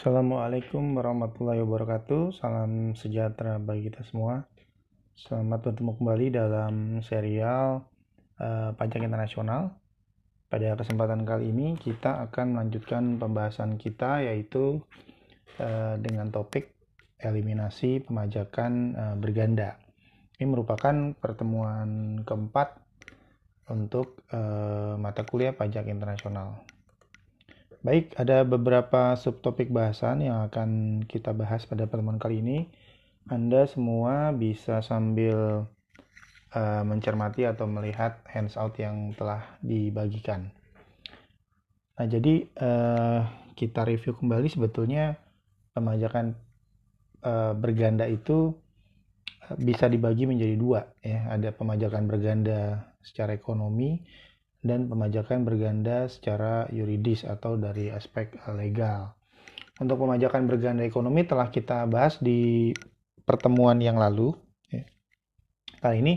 Assalamualaikum warahmatullahi wabarakatuh. Salam sejahtera bagi kita semua. Selamat bertemu kembali dalam serial uh, pajak internasional. Pada kesempatan kali ini kita akan melanjutkan pembahasan kita yaitu uh, dengan topik eliminasi pemajakan uh, berganda. Ini merupakan pertemuan keempat untuk uh, mata kuliah pajak internasional. Baik, ada beberapa subtopik bahasan yang akan kita bahas pada pertemuan kali ini. Anda semua bisa sambil uh, mencermati atau melihat handout yang telah dibagikan. Nah, jadi uh, kita review kembali sebetulnya pemajakan uh, berganda itu bisa dibagi menjadi dua ya. Ada pemajakan berganda secara ekonomi dan pemajakan berganda secara yuridis atau dari aspek legal. Untuk pemajakan berganda ekonomi telah kita bahas di pertemuan yang lalu. Ya. Kali ini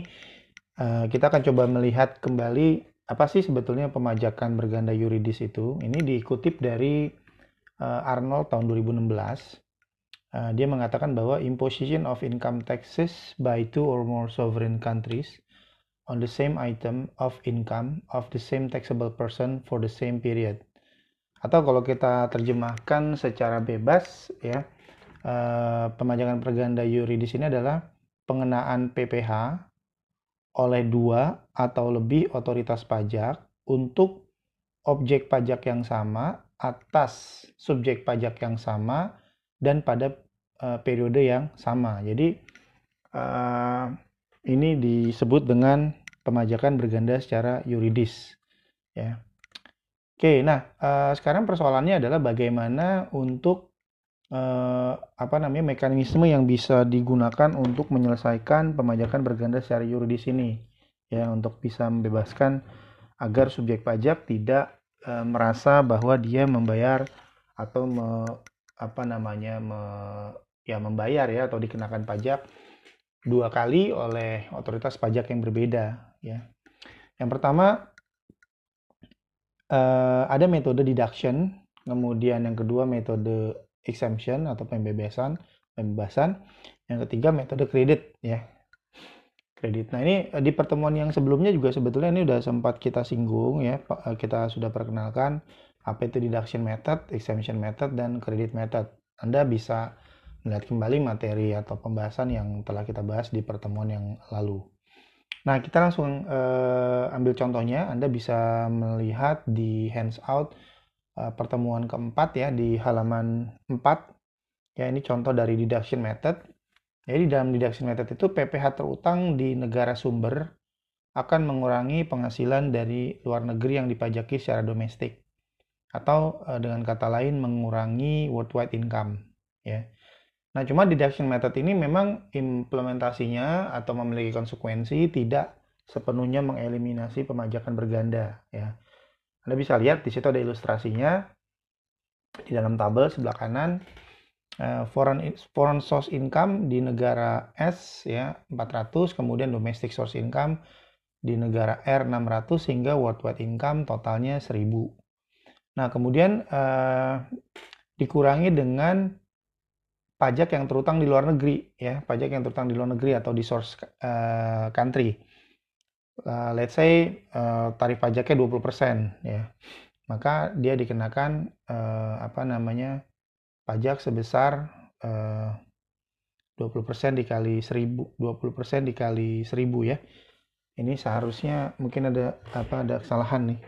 eh, kita akan coba melihat kembali apa sih sebetulnya pemajakan berganda yuridis itu. Ini dikutip dari eh, Arnold tahun 2016. Eh, dia mengatakan bahwa imposition of income taxes by two or more sovereign countries on the same item of income of the same taxable person for the same period. Atau kalau kita terjemahkan secara bebas ya, eh, pemajangan perganda yuridis ini adalah pengenaan PPh oleh dua atau lebih otoritas pajak untuk objek pajak yang sama atas subjek pajak yang sama dan pada uh, periode yang sama. Jadi uh, ini disebut dengan pemajakan berganda secara yuridis ya. Oke nah uh, sekarang persoalannya adalah bagaimana untuk uh, apa namanya mekanisme yang bisa digunakan untuk menyelesaikan pemajakan berganda secara yuridis ini ya untuk bisa membebaskan agar subjek pajak tidak uh, merasa bahwa dia membayar atau me, apa namanya me, ya membayar ya atau dikenakan pajak dua kali oleh otoritas pajak yang berbeda ya. Yang pertama uh, ada metode deduction, kemudian yang kedua metode exemption atau pembebasan, pembebasan. Yang ketiga metode kredit ya. Kredit. Nah, ini di pertemuan yang sebelumnya juga sebetulnya ini sudah sempat kita singgung ya. Eh, kita sudah perkenalkan apa itu deduction method, exemption method dan credit method. Anda bisa melihat kembali materi atau pembahasan yang telah kita bahas di pertemuan yang lalu. Nah, kita langsung uh, ambil contohnya. Anda bisa melihat di handout uh, pertemuan keempat ya di halaman 4. Ya, ini contoh dari deduction method. Jadi dalam deduction method itu PPh terutang di negara sumber akan mengurangi penghasilan dari luar negeri yang dipajaki secara domestik atau uh, dengan kata lain mengurangi worldwide income ya. Nah, cuma deduction method ini memang implementasinya atau memiliki konsekuensi tidak sepenuhnya mengeliminasi pemajakan berganda ya. Anda bisa lihat di situ ada ilustrasinya di dalam tabel sebelah kanan uh, foreign foreign source income di negara S ya 400 kemudian domestic source income di negara R 600 sehingga worldwide income totalnya 1000. Nah, kemudian uh, dikurangi dengan pajak yang terutang di luar negeri ya pajak yang terutang di luar negeri atau di source uh, country. Uh, let's say uh, tarif pajaknya 20% ya. Maka dia dikenakan uh, apa namanya pajak sebesar uh, 20% dikali 1000 20% dikali 1000 ya. Ini seharusnya mungkin ada apa ada kesalahan nih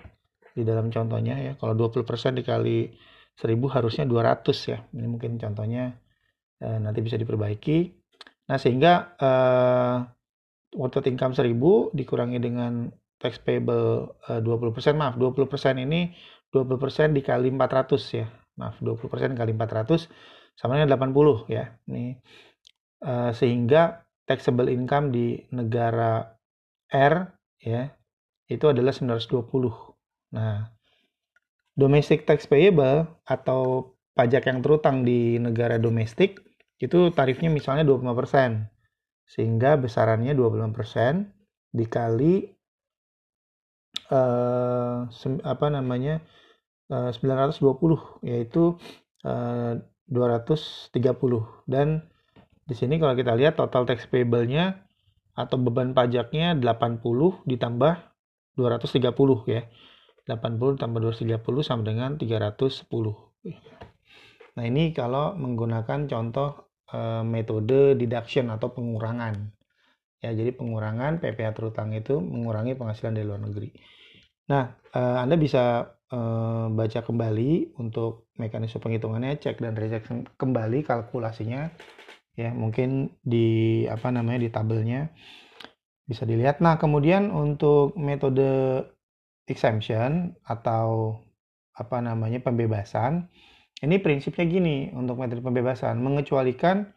di dalam contohnya ya. Kalau 20% dikali 1000 harusnya 200 ya. Ini mungkin contohnya eh, nanti bisa diperbaiki. Nah, sehingga eh, worth income 1000 dikurangi dengan tax payable eh, 20%, maaf 20% ini 20% dikali 400 ya. Maaf, 20% kali 400 sama dengan 80 ya. Ini eh, sehingga taxable income di negara R ya itu adalah 920. Nah, domestic tax payable atau pajak yang terutang di negara domestik itu tarifnya misalnya 25%. Sehingga besarannya 25% dikali uh, apa namanya uh, eh, 920 yaitu uh, 230 dan di sini kalau kita lihat total tax payable-nya atau beban pajaknya 80 ditambah 230 ya. 80 tambah 230 sama dengan 310. Nah, ini kalau menggunakan contoh e, metode deduction atau pengurangan. Ya, jadi pengurangan PPh terutang itu mengurangi penghasilan dari luar negeri. Nah, e, Anda bisa e, baca kembali untuk mekanisme penghitungannya, cek dan recheck kembali kalkulasinya. Ya, mungkin di apa namanya di tabelnya bisa dilihat. Nah, kemudian untuk metode exemption atau apa namanya pembebasan, ini prinsipnya gini untuk metode pembebasan, mengecualikan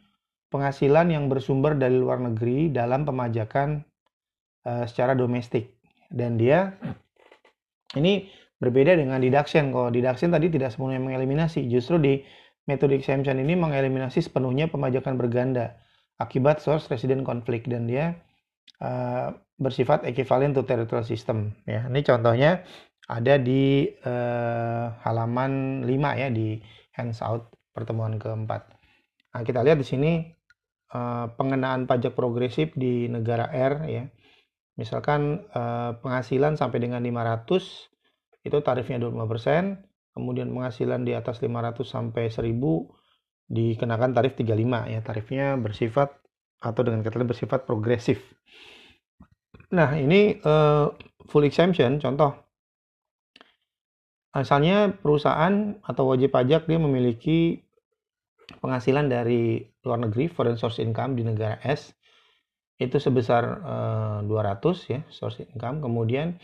penghasilan yang bersumber dari luar negeri dalam pemajakan uh, secara domestik. Dan dia ini berbeda dengan deduction. Kalau deduction tadi tidak sepenuhnya mengeliminasi, justru di metode exemption ini mengeliminasi sepenuhnya pemajakan berganda akibat source resident conflict dan dia uh, bersifat equivalent to territorial system ya. Ini contohnya ada di uh, halaman 5 ya di hands-out pertemuan keempat. Nah, kita lihat di sini uh, pengenaan pajak progresif di negara R ya. Misalkan uh, penghasilan sampai dengan 500 itu tarifnya 25%, kemudian penghasilan di atas 500 sampai 1000 dikenakan tarif 35 ya. Tarifnya bersifat atau dengan kata lain bersifat progresif. Nah, ini uh, full exemption contoh. Asalnya perusahaan atau wajib pajak dia memiliki penghasilan dari luar negeri, foreign source income di negara S itu sebesar uh, eh, 200 ya, source income. Kemudian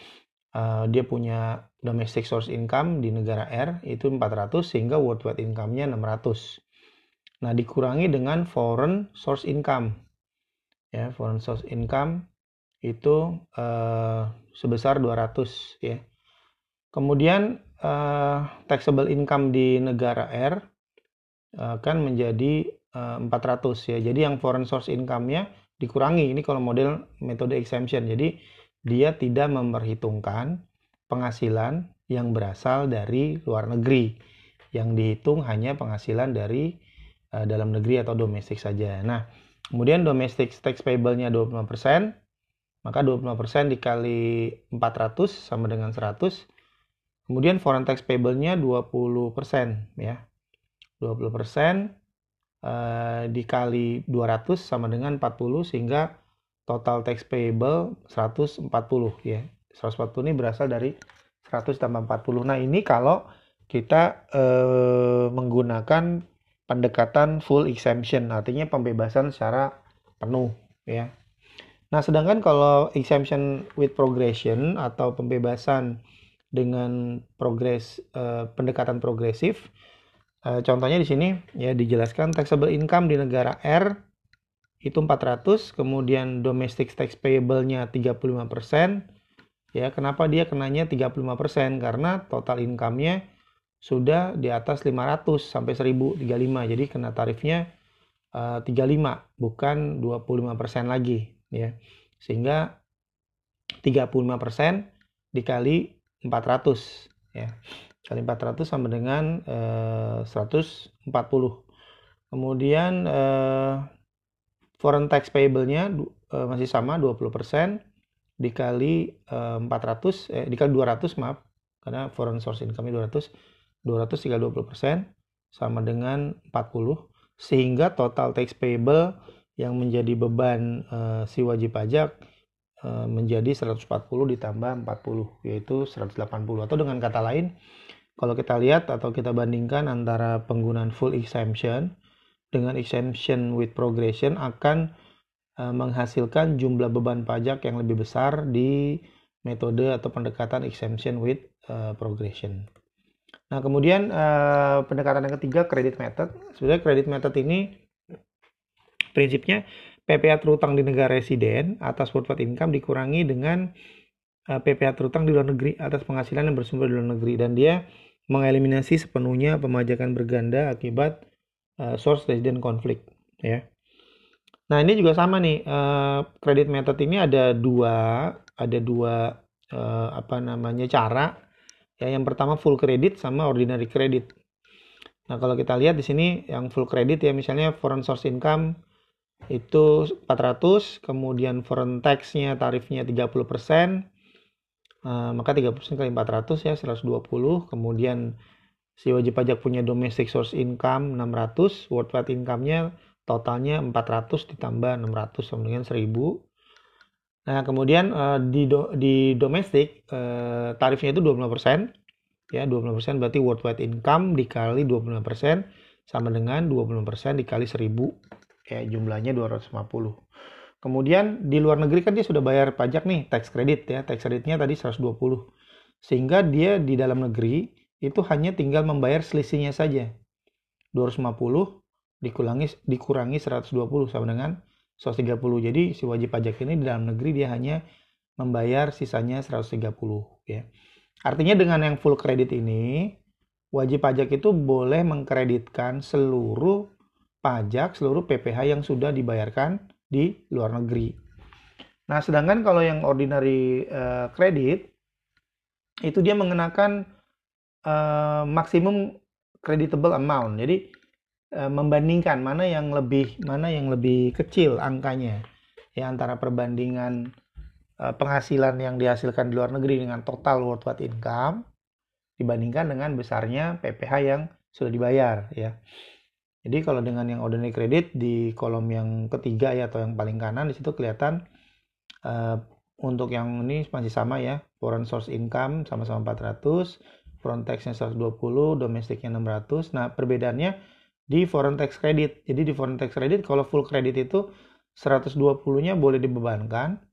uh, dia punya domestic source income di negara R itu 400 sehingga worldwide income-nya 600. Nah, dikurangi dengan foreign source income. Ya, foreign source income itu uh, sebesar 200 ya. Kemudian uh, taxable income di negara R akan menjadi uh, 400 ya. Jadi yang foreign source income-nya dikurangi. Ini kalau model metode exemption. Jadi dia tidak memperhitungkan penghasilan yang berasal dari luar negeri. Yang dihitung hanya penghasilan dari uh, dalam negeri atau domestik saja. Nah, kemudian domestic tax payable-nya 25%, maka 25% dikali 400 sama dengan 100. Kemudian foreign tax payable-nya 20% ya. 20% eh, dikali 200 sama dengan 40 sehingga total tax payable 140 ya. 140 ini berasal dari 100 tambah 40. Nah, ini kalau kita eh, menggunakan pendekatan full exemption, artinya pembebasan secara penuh ya. Nah, sedangkan kalau exemption with progression atau pembebasan dengan progres eh, pendekatan progresif, eh, contohnya di sini ya dijelaskan taxable income di negara R itu 400, kemudian domestic tax payable-nya 35%. Ya, kenapa dia kenanya 35%? Karena total income-nya sudah di atas 500 sampai 1035. Jadi kena tarifnya uh, 35 bukan 25% lagi ya. Sehingga 35% dikali 400 ya. Kali 400 sama dengan eh, 140. Kemudian eh, foreign tax payable-nya eh, masih sama 20% dikali eh, 400 eh dikali 200 maaf karena foreign source income 200 200 dikali 20% sama dengan 40 sehingga total tax payable yang menjadi beban uh, si wajib pajak menjadi 140 ditambah 40 yaitu 180 atau dengan kata lain kalau kita lihat atau kita bandingkan antara penggunaan full exemption dengan exemption with progression akan uh, menghasilkan jumlah beban pajak yang lebih besar di metode atau pendekatan exemption with uh, progression. Nah, kemudian pendekatan yang ketiga credit method. Sebenarnya credit method ini Prinsipnya PPh terutang di negara residen atas worldwide income dikurangi dengan uh, eh, PPh terutang di luar negeri atas penghasilan yang bersumber di luar negeri dan dia mengeliminasi sepenuhnya pemajakan berganda akibat uh, source resident conflict ya. Nah ini juga sama nih uh, credit method ini ada dua ada dua uh, apa namanya cara ya yang pertama full credit sama ordinary credit. Nah, kalau kita lihat di sini yang full credit ya, misalnya foreign source income itu 400, kemudian foreign tax-nya tarifnya 30%, uh, maka 30% kali 400 ya 120, kemudian si wajib pajak punya domestic source income 600, worldwide income-nya totalnya 400 ditambah 600 sama dengan 1000. Nah, kemudian uh, di do, di domestik uh, tarifnya itu 25%, ya 20% berarti worldwide income dikali 25% sama dengan 20% dikali 1000 ya jumlahnya 250 kemudian di luar negeri kan dia sudah bayar pajak nih tax credit ya tax creditnya tadi 120 sehingga dia di dalam negeri itu hanya tinggal membayar selisihnya saja. 250 dikurangi dikurangi 120 sama dengan 130 jadi si wajib pajak ini di dalam negeri dia hanya membayar sisanya 130 ya. Artinya dengan yang full kredit ini, wajib pajak itu boleh mengkreditkan seluruh pajak, seluruh PPh yang sudah dibayarkan di luar negeri. Nah, sedangkan kalau yang ordinary uh, credit itu dia mengenakan uh, maksimum creditable amount. Jadi uh, membandingkan mana yang lebih mana yang lebih kecil angkanya ya antara perbandingan Eh, penghasilan yang dihasilkan di luar negeri dengan total worldwide income dibandingkan dengan besarnya PPh yang sudah dibayar ya. Jadi kalau dengan yang ordinary credit di kolom yang ketiga ya atau yang paling kanan di situ kelihatan uh, untuk yang ini masih sama ya, foreign source income sama-sama 400, foreign tax-nya 120, domestiknya 600. Nah, perbedaannya di foreign tax credit. Jadi di foreign tax credit kalau full credit itu 120-nya boleh dibebankan,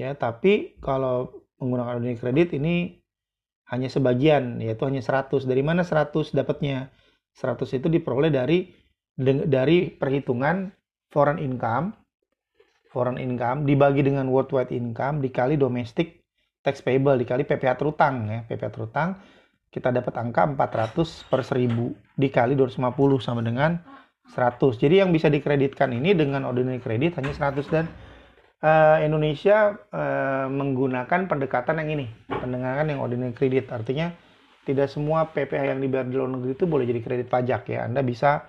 ya tapi kalau menggunakan ordinary kredit ini hanya sebagian yaitu hanya 100 dari mana 100 dapatnya 100 itu diperoleh dari dari perhitungan foreign income. Foreign income dibagi dengan worldwide income dikali domestic tax payable dikali PPh terutang ya. PPh terutang kita dapat angka 400 per 1000 dikali 250 sama dengan 100 jadi yang bisa dikreditkan ini dengan ordinary credit hanya 100 dan uh, Indonesia uh, menggunakan pendekatan yang ini, pendekatan yang ordinary credit. Artinya tidak semua PPh yang dibayar di luar negeri itu boleh jadi kredit pajak ya. Anda bisa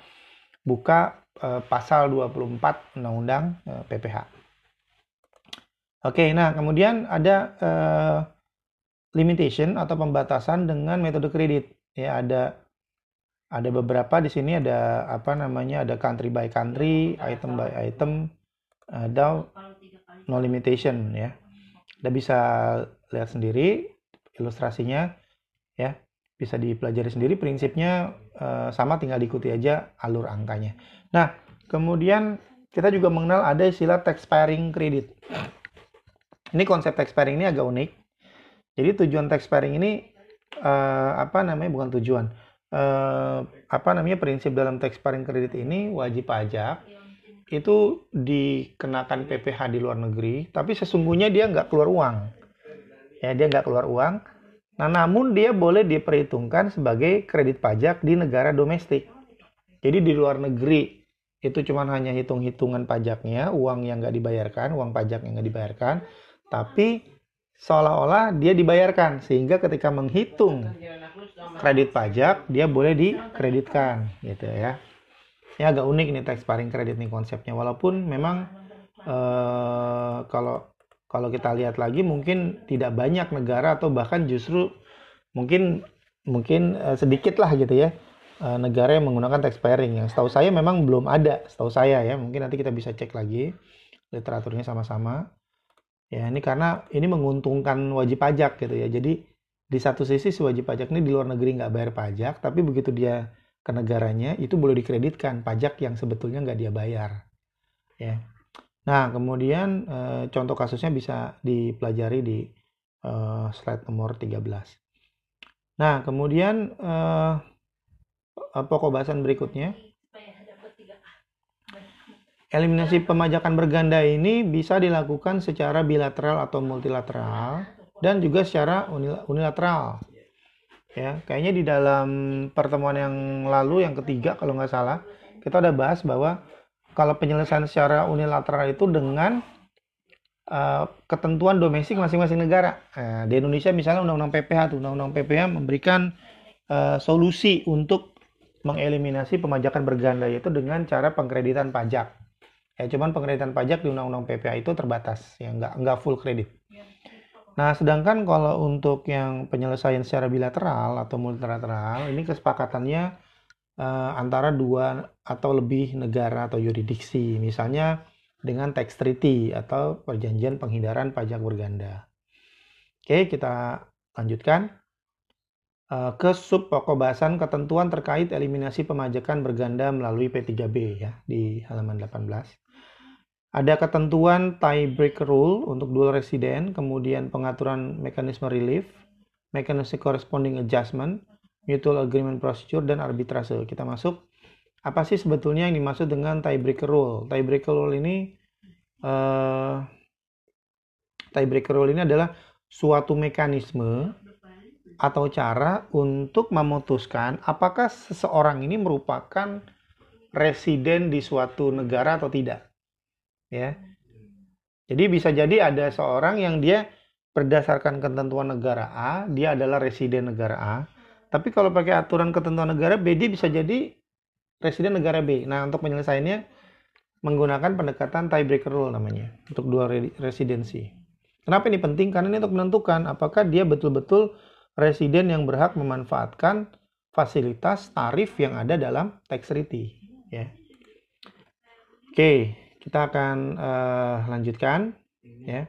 buka uh, pasal 24 Undang-Undang uh, PPh. Oke, nah kemudian ada uh, limitation atau pembatasan dengan metode kredit. Ya, ada ada beberapa di sini ada apa namanya? Ada country by country, item by item, ada no limitation ya. Anda bisa lihat sendiri ilustrasinya ya. Bisa dipelajari sendiri prinsipnya uh, sama tinggal diikuti aja alur angkanya. Nah, kemudian kita juga mengenal ada istilah tax pairing credit. Ini konsep tax pairing ini agak unik. Jadi tujuan tax pairing ini uh, apa namanya bukan tujuan. Uh, apa namanya prinsip dalam tax pairing kredit ini wajib pajak itu dikenakan PPh di luar negeri, tapi sesungguhnya dia nggak keluar uang. Ya, dia nggak keluar uang. Nah, namun dia boleh diperhitungkan sebagai kredit pajak di negara domestik. Jadi di luar negeri itu cuma hanya hitung-hitungan pajaknya, uang yang nggak dibayarkan, uang pajak yang nggak dibayarkan, tapi seolah-olah dia dibayarkan sehingga ketika menghitung kredit pajak dia boleh dikreditkan gitu ya ya agak unik nih tax paring kredit nih konsepnya walaupun memang uh, kalau kalau kita lihat lagi mungkin tidak banyak negara atau bahkan justru mungkin mungkin uh, sedikit lah gitu ya uh, negara yang menggunakan tax pairing yang setahu saya memang belum ada setahu saya ya. Mungkin nanti kita bisa cek lagi literaturnya sama-sama. Ya ini karena ini menguntungkan wajib pajak gitu ya. Jadi di satu sisi si wajib pajak ini di luar negeri nggak bayar pajak tapi begitu dia ke negaranya itu boleh dikreditkan pajak yang sebetulnya nggak dia bayar. Ya nah kemudian e, contoh kasusnya bisa dipelajari di e, slide nomor 13 nah kemudian e, pokok bahasan berikutnya. Eliminasi pemajakan berganda ini bisa dilakukan secara bilateral atau multilateral dan juga secara unilateral. Ya kayaknya di dalam pertemuan yang lalu yang ketiga kalau nggak salah kita udah bahas bahwa kalau penyelesaian secara unilateral itu dengan uh, ketentuan domestik masing-masing negara nah, di Indonesia misalnya undang-undang PPH tuh undang-undang PPH memberikan uh, solusi untuk mengeliminasi pemajakan berganda yaitu dengan cara pengkreditan pajak. Ya, cuman pengkreditan pajak di Undang-Undang PPA itu terbatas, ya nggak nggak full kredit. Nah, sedangkan kalau untuk yang penyelesaian secara bilateral atau multilateral, ini kesepakatannya uh, antara dua atau lebih negara atau yuridiksi, misalnya dengan tax treaty atau perjanjian penghindaran pajak berganda. Oke, kita lanjutkan uh, ke sub pokok bahasan ketentuan terkait eliminasi pemajakan berganda melalui P3B ya di halaman 18. Ada ketentuan tie break rule untuk dual resident, kemudian pengaturan mekanisme relief, mekanisme corresponding adjustment, mutual agreement procedure, dan arbitrase. Kita masuk. Apa sih sebetulnya yang dimaksud dengan tie break rule? Tie break rule ini uh, tie break rule ini adalah suatu mekanisme atau cara untuk memutuskan apakah seseorang ini merupakan residen di suatu negara atau tidak ya. Jadi bisa jadi ada seorang yang dia berdasarkan ketentuan negara A, dia adalah residen negara A. Tapi kalau pakai aturan ketentuan negara B, dia bisa jadi residen negara B. Nah, untuk penyelesaiannya menggunakan pendekatan tiebreaker rule namanya untuk dua residensi. Kenapa ini penting? Karena ini untuk menentukan apakah dia betul-betul residen yang berhak memanfaatkan fasilitas tarif yang ada dalam tax treaty. Ya. Oke, kita akan uh, lanjutkan ya.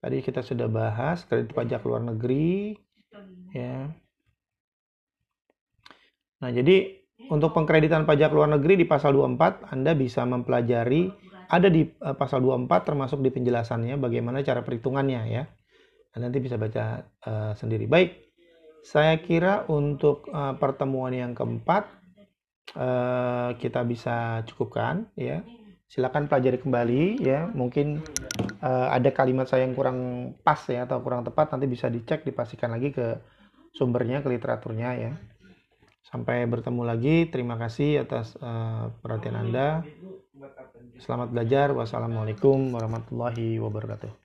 Tadi kita sudah bahas kredit pajak luar negeri ya. Nah, jadi untuk pengkreditan pajak luar negeri di pasal 24 Anda bisa mempelajari ada di uh, pasal 24 termasuk di penjelasannya bagaimana cara perhitungannya ya. Anda nanti bisa baca uh, sendiri. Baik. Saya kira untuk uh, pertemuan yang keempat uh, kita bisa cukupkan ya silakan pelajari kembali ya mungkin uh, ada kalimat saya yang kurang pas ya atau kurang tepat nanti bisa dicek dipastikan lagi ke sumbernya ke literaturnya ya sampai bertemu lagi. Terima kasih atas uh, perhatian anda. Selamat belajar. Wassalamualaikum warahmatullahi wabarakatuh